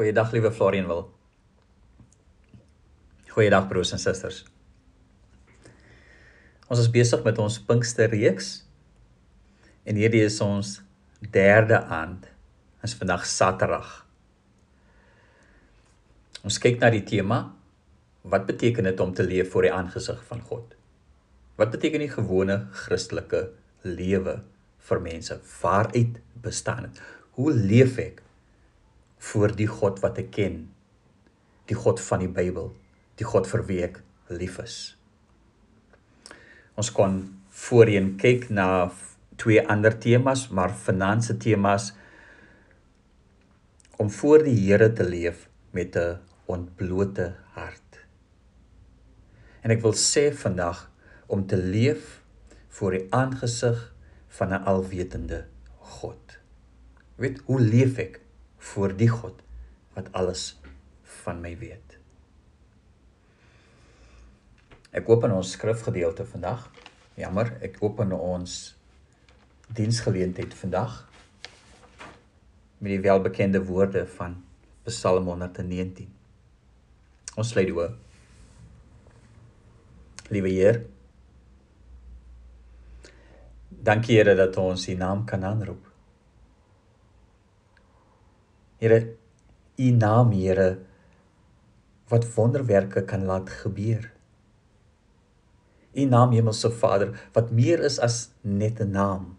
Goeiedag liewe Florian wil. Goeiedag broers en susters. Ons is besig met ons Pinkster reeks. En hierdie is ons derde aand. Is vandag Saterdag. Ons kyk na die tema wat beteken dit om te leef voor die aangesig van God? Wat beteken die gewone Christelike lewe vir mense? Waaruit bestaan dit? Hoe leef ek voor die God wat ek ken? Die God van die Bybel, die God vir wie ek lief is. Ons kon voorheen kyk na twee ander temas, maar finansie temas om voor die Here te leef met 'n ontblote hart. En ek wil sê vandag om te leef voor die aangesig van 'n alwetende God. Weet hoe leef ek voor die God wat alles van my weet? Ek open ons skrifgedeelte vandag. Jammer, ek open ons diensgeleentheid vandag met die welbekende woorde van Psalm 119. Ons lê die oop. Liewe Heer, Dankie Here dat ons U naam kan aanroep. Here, U naam Here wat wonderwerke kan laat gebeur. U naam Hemelse Vader wat meer is as net 'n naam.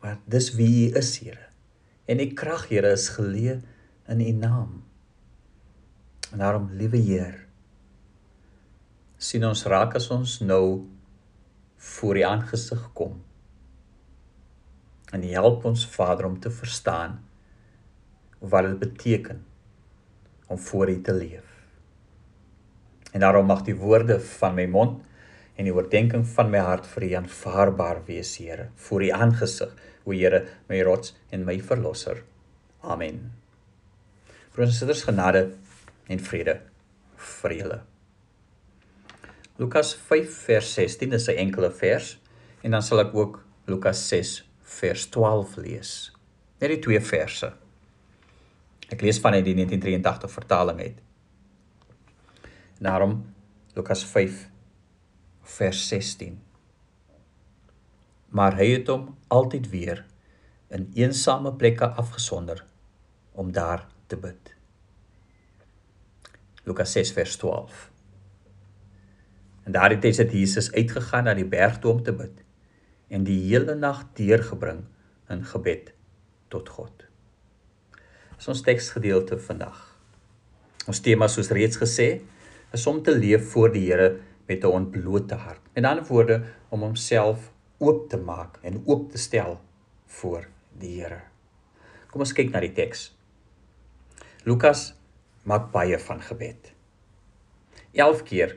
Maar dis wie U is, Here. En U krag, Here, is geleë in U naam. En daarom, liewe Heer, sien ons raak as ons nou voor U aangesig kom en help ons Vader om te verstaan wat dit beteken om voor U te leef. En daarom mag die woorde van my mond en die oordeenking van my hart vir U aanvaarbaar wees, Here, voor U aangesig, o Here, my rots en my verlosser. Amen. Broers genade en vrede vir julle. Lukas 5 vers 16 is 'n enkele vers en dan sal ek ook Lukas 6 vers 12 lees. Net die twee verse. Ek lees van uit die 1983 vertaling uit. Daarom Lukas 5 vers 16. Maar hy het hom altyd weer in eensame plekke afgesonder om daar te bid. Lukas 6 vers 12. En daardie tyd het Jesus uitgegaan na die berg toe om te bid en die hele nag deurgebring in gebed tot God. Dis ons teksgedeelte vandag. Ons tema soos reeds gesê is om te leef voor die Here met 'n ontblote hart. Met ander woorde om homself oop te maak en oop te stel voor die Here. Kom ons kyk na die teks. Lukas maak baie van gebed. 11 keer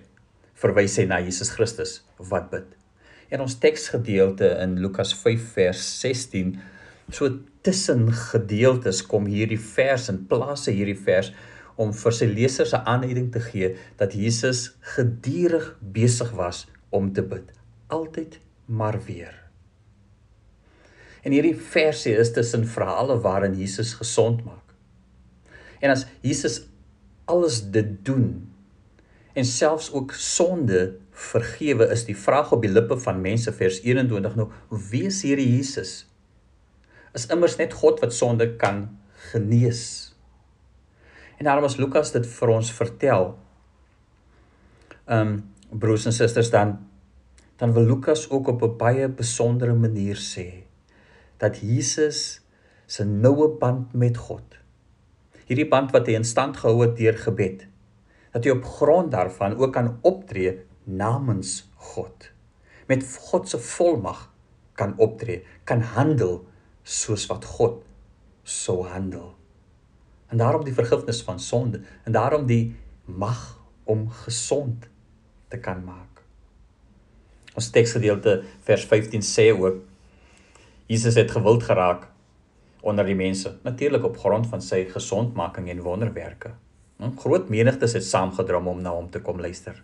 verwys hy na Jesus Christus wat bid. En ons teksgedeelte in Lukas 5 vers 16 so tussen gedeeltes kom hierdie vers in plaas se hierdie vers om vir sy lesers 'n aanleiding te gee dat Jesus gedurig besig was om te bid altyd maar weer. En hierdie versie is tussen verhale waarin Jesus gesond maak. En as Jesus alles dit doen en selfs ook sonde vergewe is die vraag op die lippe van mense vers 21 nou wie is hierdie Jesus is immers net God wat sonde kan genees en daarom as Lukas dit vir ons vertel um broers en susters dan dan wil Lukas ook op 'n baie besondere manier sê dat Jesus se noue band met God hierdie band wat hy in stand gehou het deur gebed dat hy op grond daarvan ook kan optree namens God. Met God se volmag kan optree, kan handel soos wat God sou handel. En daarom die vergifnis van sonde en daarom die mag om gesond te kan maak. Ons teksgedeelte vers 15 sê ook Jesus het gewild geraak onder die mense, natuurlik op grond van sy gesondmaking en wonderwerke. 'n Groot menigtes het saamgedrom om na hom te kom luister.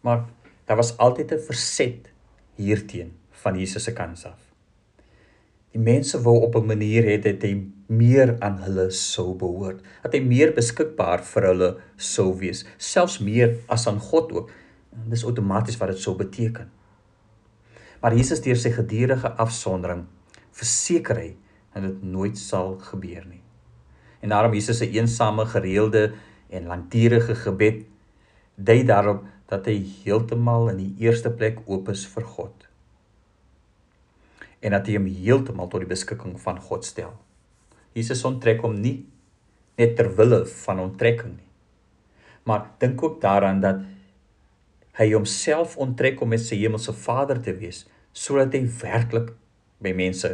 Maar daar was altyd 'n verset hierteen van Jesus se kant af. Die mense wou op 'n manier hê dat hy meer aan hulle sou behoort, dat hy meer beskikbaar vir hulle sou wees, selfs meer as aan God ook. Dis outomaties wat dit sou beteken. Maar Jesus deur sy gedurende afsondering verseker hy dat dit nooit sal gebeur nie. En daarom Jesus se eensame gereelde en langdurige gebed dui daarop dat hy heeltemal in die eerste plek oop is vir God. En dat hy hom heeltemal tot die beskikking van God stel. Jesus onttrek hom nie net ter wille van onttrekking nie. Maar dink ook daaraan dat hy homself onttrek om met sy hemelse Vader te wees sodat hy werklik by mense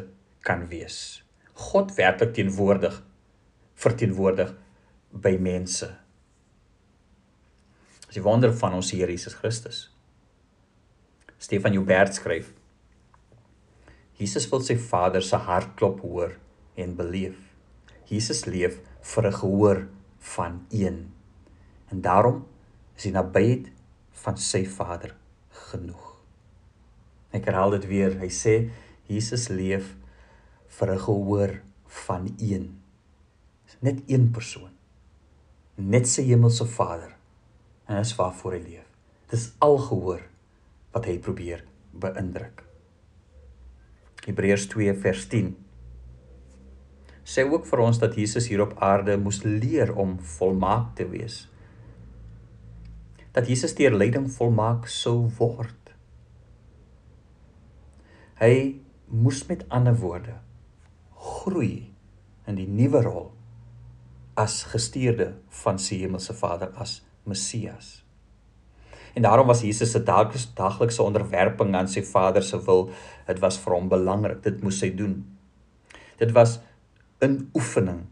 kan wees. God werklik teenwoordig verteenwoordig by mense. Dis die wonder van ons Here Jesus Christus. Stefan Joubert skryf: Jesus wil sy Vader se hartklop hoor en beleef. Jesus leef vir 'n gehoor van een. En daarom is die nabyheid van sy Vader genoeg. Ek herhaal dit weer. Hy sê Jesus leef vir 'n gehoor van een net een persoon. Net sy hemelse Vader. En dis waarvoor hy leef. Dis al gehoor wat hy probeer beïndruk. Hebreërs 2 vers 10 sê ook vir ons dat Jesus hier op aarde moes leer om volmaak te wees. Dat Jesus deur lyding volmaak sou word. Hy moes met ander woorde groei in die nuwe rol as gestuurde van sy hemelse Vader as Messias. En daarom was Jesus se daaglikse onderwerping aan sy Vader se wil, dit was vir hom belangrik, dit moes hy doen. Dit was 'n oefening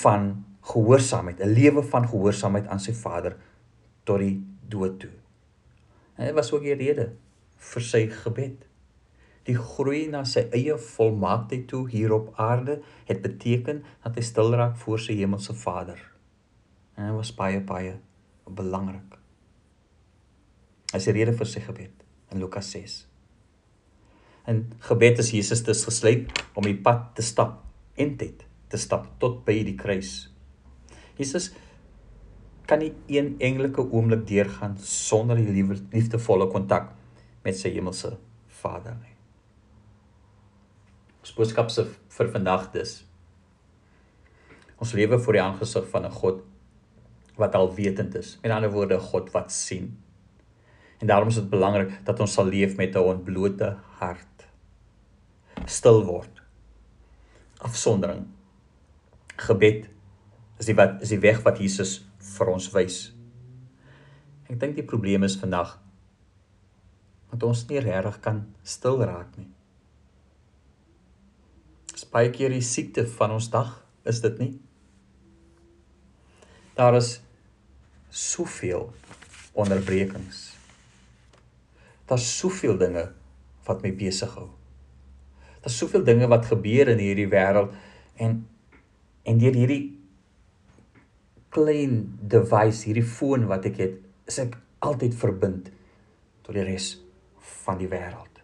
van gehoorsaamheid, 'n lewe van gehoorsaamheid aan sy Vader tot die dood toe. En dit was ook die rede vir sy gebed die groei na sy eie volmaaktheid toe hier op aarde het beteken dat hy stil raak voor sy hemelse Vader. En dit was baie baie belangrik. Hy sê rede vir sy gebed in Lukas 6. En gebed is Jesus te gesleep om die pad te stap en dit te stap tot by die kruis. Jesus kan nie een enkelike oomblik deurgaan sonder die liefdevolle kontak met sy hemelse Vader nie. Ons boodskap se vir vandag dis ons lewe voor die aangesig van 'n God wat alwetend is. Met ander woorde, God wat sien. En daarom is dit belangrik dat ons sal leef met 'n ontblote hart. Stil word. Afsondering. Gebed is die wat is die weg wat Jesus vir ons wys. Ek dink die probleem is vandag dat ons nie regtig kan stil raak nie baie keer die siekte van ons dag, is dit nie? Daar is soveel onderbrekings. Daar's soveel dinge wat my besig hou. Daar's soveel dinge wat gebeur in hierdie wêreld en en deur hierdie klein device, hierdie foon wat ek het, is ek altyd verbind tot die res van die wêreld.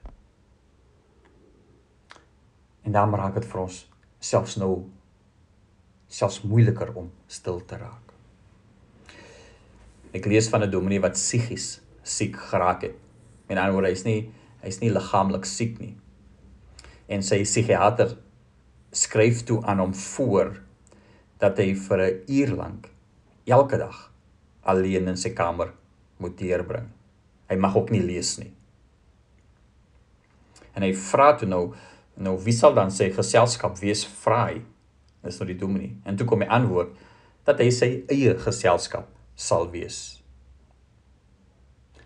En dan raak dit vir ons selfs nou selfs moeiliker om stil te raak. Ek lees van 'n dominee wat psigies siek geraak het. Met ander woorde, hy's nie hy's nie liggaamlik siek nie. En sy psigiater skryf toe aan hom voor dat hy vir 'n uur lank elke dag alleen in sy kamer moet deurbring. Hy mag ook nie lees nie. En hy vra toe nou Nou wie sal dan sy geselskap wees vry? Dis nou die dominee. En toe kom hy antwoord dat hy sy eie geselskap sal wees.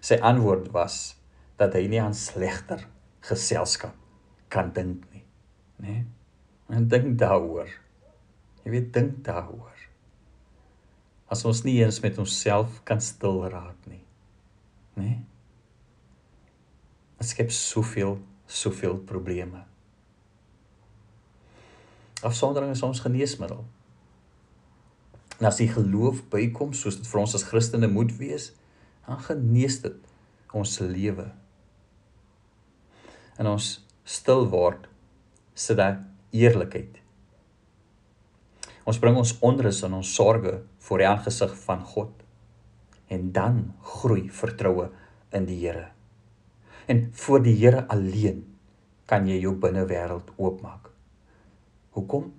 Sy antwoord was dat hy nie aan slegter geselskap kan dink nie, né? Nee? En dink daaroor. Jy weet dink daaroor. As ons nie eens met onsself kan stil raak nie, né? Nee? Dit skep soveel, soveel probleme. Afsondering is ons geneesmiddel. En as die geloof bykom soos dit vir ons as Christene moet wees, dan genees dit ons lewe. En ons stil word sit daar eerlikheid. Ons bring ons onrus en ons sorges voor die aangesig van God. En dan groei vertroue in die Here. En voor die Here alleen kan jy jou binnewêreld oopmaak. Hoekom?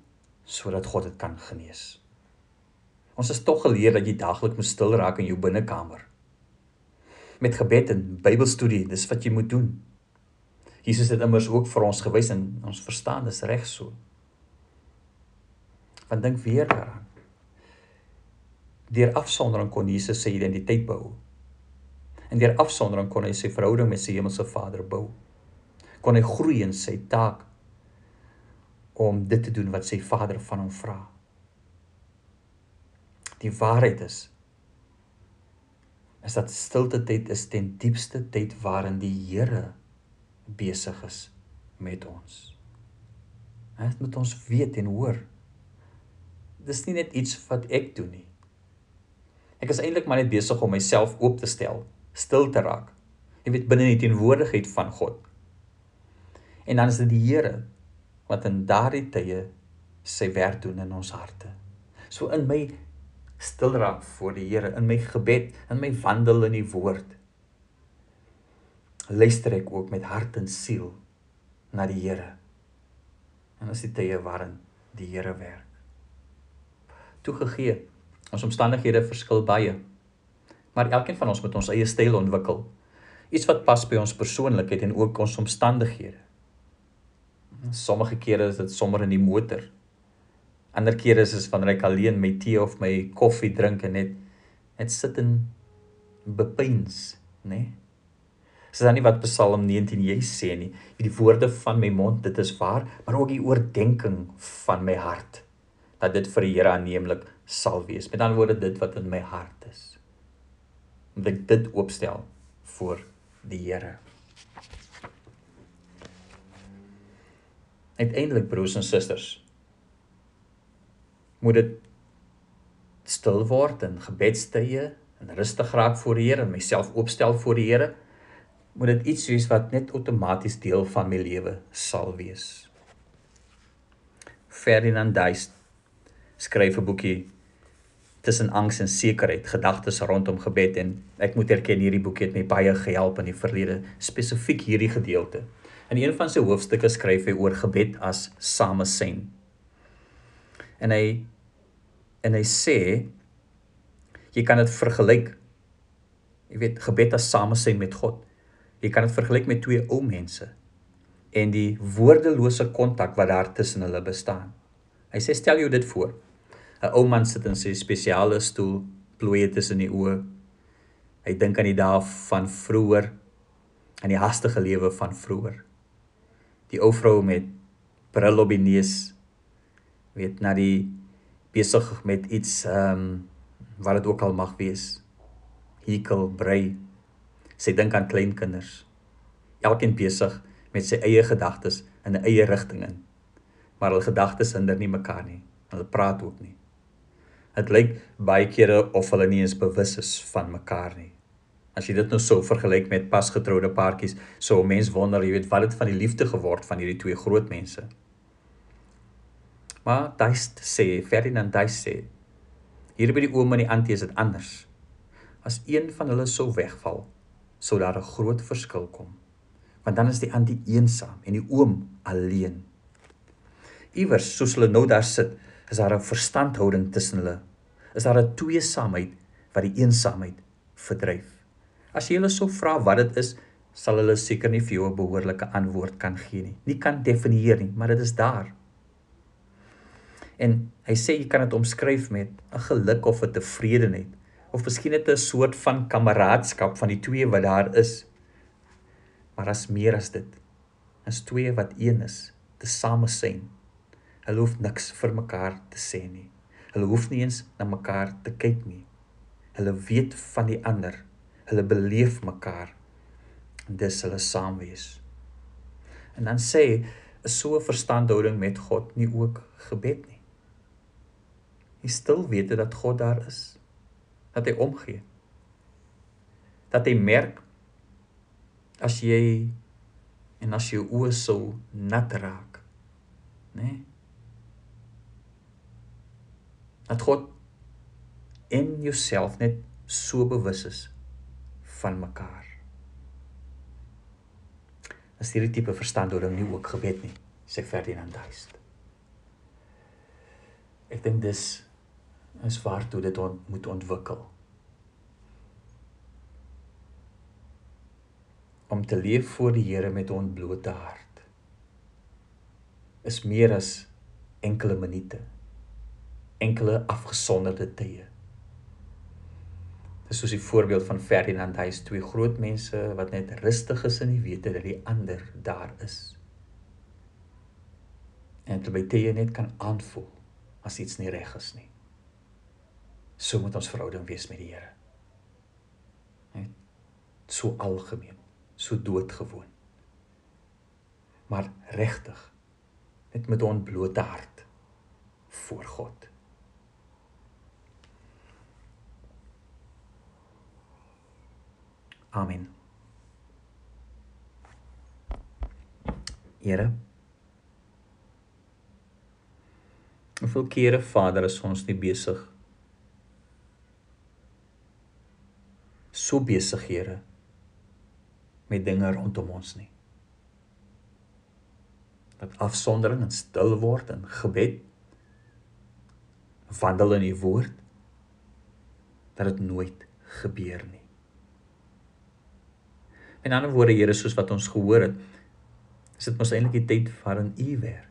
Sodat God dit kan genees. Ons is tog geleer dat jy daagliks moet stil raak in jou binnekamer. Met gebed en Bybelstudie, dis wat jy moet doen. Jesus het immers ook vir ons gewys en ons verstaan dis reg so. Want dink weer daaraan. Deur afsondering kon Jesus sy identiteit bou. En deur afsondering kon hy sy verhouding met sy hemelse Vader bou. Kon hy groei in sy taak om dit te doen wat sy Vader van hom vra. Die waarheid is is dat stilte tyd is ten diepste tyd waarin die Here besig is met ons. Dit moet ons weet en hoor. Dis nie net iets wat ek doen nie. Ek is eintlik maar net besig om myself oop te stel, stil te raak. Jy weet binne die teenwoordigheid van God. En dan is dit die Here wat in daardie tye sy werk doen in ons harte. So in my stil raak voor die Here, in my gebed, in my wandel in die woord luister ek ook met hart en siel na die Here. En as die tye waarin die Here werk. Toegegee, ons omstandighede verskil baie. Maar elkeen van ons moet ons eie styl ontwikkel. Iets wat pas by ons persoonlikheid en ook ons omstandighede. Sommige kere is dit sommer in die motor. Ander kere is dit wanneer ek alleen my tee of my koffie drink en net net sit en bepeins, né? Nee? Dis dan nie wat Psalm 19 jy sê nie. Die woorde van my mond, dit is waar, maar ook die oordeenking van my hart dat dit vir die Here aanneemlik sal wees. Met ander woorde dit wat in my hart is. Om dit dit opstel voor die Here. Uiteindelik broers en susters moet dit stil word in gebedstye en rustig raak voor die Here en myself opstel voor die Here moet dit iets wees wat net outomaties deel van my lewe sal wees. Ferdinand Duist skryf 'n boekie tussen angs en sekerheid, gedagtes rondom gebed en ek moet erken hierdie boekie het my baie gehelp in die verlede, spesifiek hierdie gedeelte. In een van sy hoofstukke skryf hy oor gebed as samesyn. En hy en hy sê jy kan dit vergelyk jy weet gebed as samesyn met God. Jy kan dit vergelyk met twee ou mense en die woordelose kontak wat daar tussen hulle bestaan. Hy sê stel jou dit voor. 'n Ou man sit in sy spesiale stoel, plooie tussen die oë. Hy dink aan die dae van vroeër en die hastige lewe van vroeër. Die ou vrou met bril op die neus weet na die besig met iets ehm um, wat dit ook al mag wees. Hekel brei Sy dink aan kleinkinders. Elkeen besig met sy eie gedagtes in 'n eie rigting in. Maar hulle gedagtes hinder nie mekaar nie. Hulle praat ook nie. Dit lyk baie kere of hulle nie eens bewus is van mekaar nie. As jy dit nou sou vergelyk met pasgetroude paartjies, sou 'n mens wonder, jy weet, wat het van die liefde geword van hierdie twee groot mense. Maar Duist sê, Ferdinand Duist sê, hier by die oom en die antie is dit anders. As een van hulle sou wegval, sou daar 'n groot verskil kom. Want dan is die antie eensaam en die oom alleen. Iewers soos hulle nou daar sit, is daar 'n verstandhouding tussen hulle. Is daar 'n tweesaamheid wat die eensaamheid verdryf. As jy hulle sou vra wat dit is, sal hulle seker nie vir jou 'n behoorlike antwoord kan gee nie. Nie kan definieer nie, maar dit is daar. En hy sê jy kan dit omskryf met 'n geluk of 'n tevredenheid of miskien net 'n soort van kameraadskap van die twee wat daar is. Maar as meer as dit, is twee wat een is, te same sien. Hulle hoef niks vir mekaar te sê nie. Hulle hoef nie eens na mekaar te kyk nie. Hulle weet van die ander. Hulle beleef mekaar. En dis hulle saam wees. En dan sê is so 'n verstandhouding met God nie ook gebed nie. Jy stil weet dat God daar is dat hy omgee. Dat hy merk as jy en as jou oë sou nat raak, nê? Nee? Dat God en jouself net so bewus is van mekaar. As hierdie tipe verstandhouding nie ook gebed nie, sê Ferdinand Duist. Ek dink dis is waartoe dit on, moet ontwikkel. Om te leef voor die Here met ontblote hart is meer as enkele minute, enkele afgesonderde tye. Dis soos die voorbeeld van Ferdinand, hy is twee groot mense wat net rustig is in die wete dat die ander daar is. En terwyl jy net kan aanvoel as iets nie reg is nie. So moet ons verhouding wees met die Here. Net so algemeen, so doodgewoon. Maar regtig net met 'n ontblote hart voor God. Amen. Here. Hoeveel kere Vader is ons nie besig so besig Here met dinge rondom ons nie. Dat afsondering en stil word in gebed wandel in u woord dat dit nooit gebeur nie. In ander woorde, Here, soos wat ons gehoor het, is dit mos eintlik die tyd waarin U werk.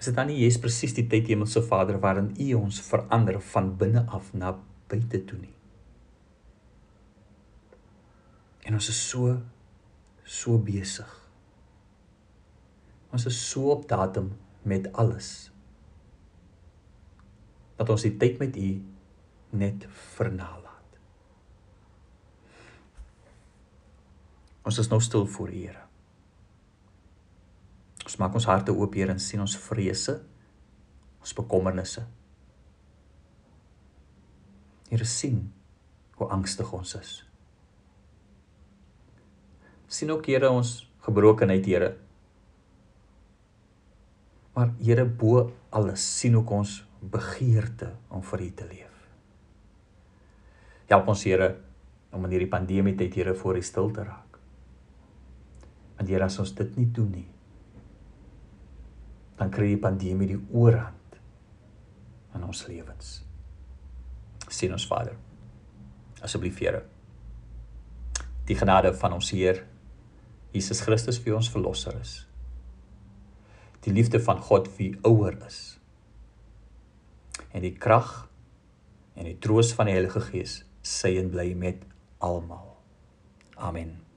Is dit dan nie jy's presies die tyd Hemelse Vader waarin U ons verander van binne af na buite toe nie? En ons is so so besig. Ons is so op datum met alles. Dat ons die tyd met U net vernaal. Ons is nou stil voor die Here. Ons maak ons harte oop, Here, en sien ons vrese, ons bekommernisse. Here sien hoe angstig ons is. Sien ook Here ons gebrokenheid, Here. Maar Here bo alles sien ook ons begeerte om vir U te leef. Help ons Here om in hierdie pandemie tyd Here voor U stil te raak. Want Here as ons dit nie doen nie, dan kry die pandemie die oorhand in ons lewens. Sien ons Vader. Asseblief Here. Die genade van ons Heer Jesus Christus wie ons verlosser is. Die liefde van God wie ouer is. En die krag en die troos van die Heilige Gees sê en bly met almal. Amen.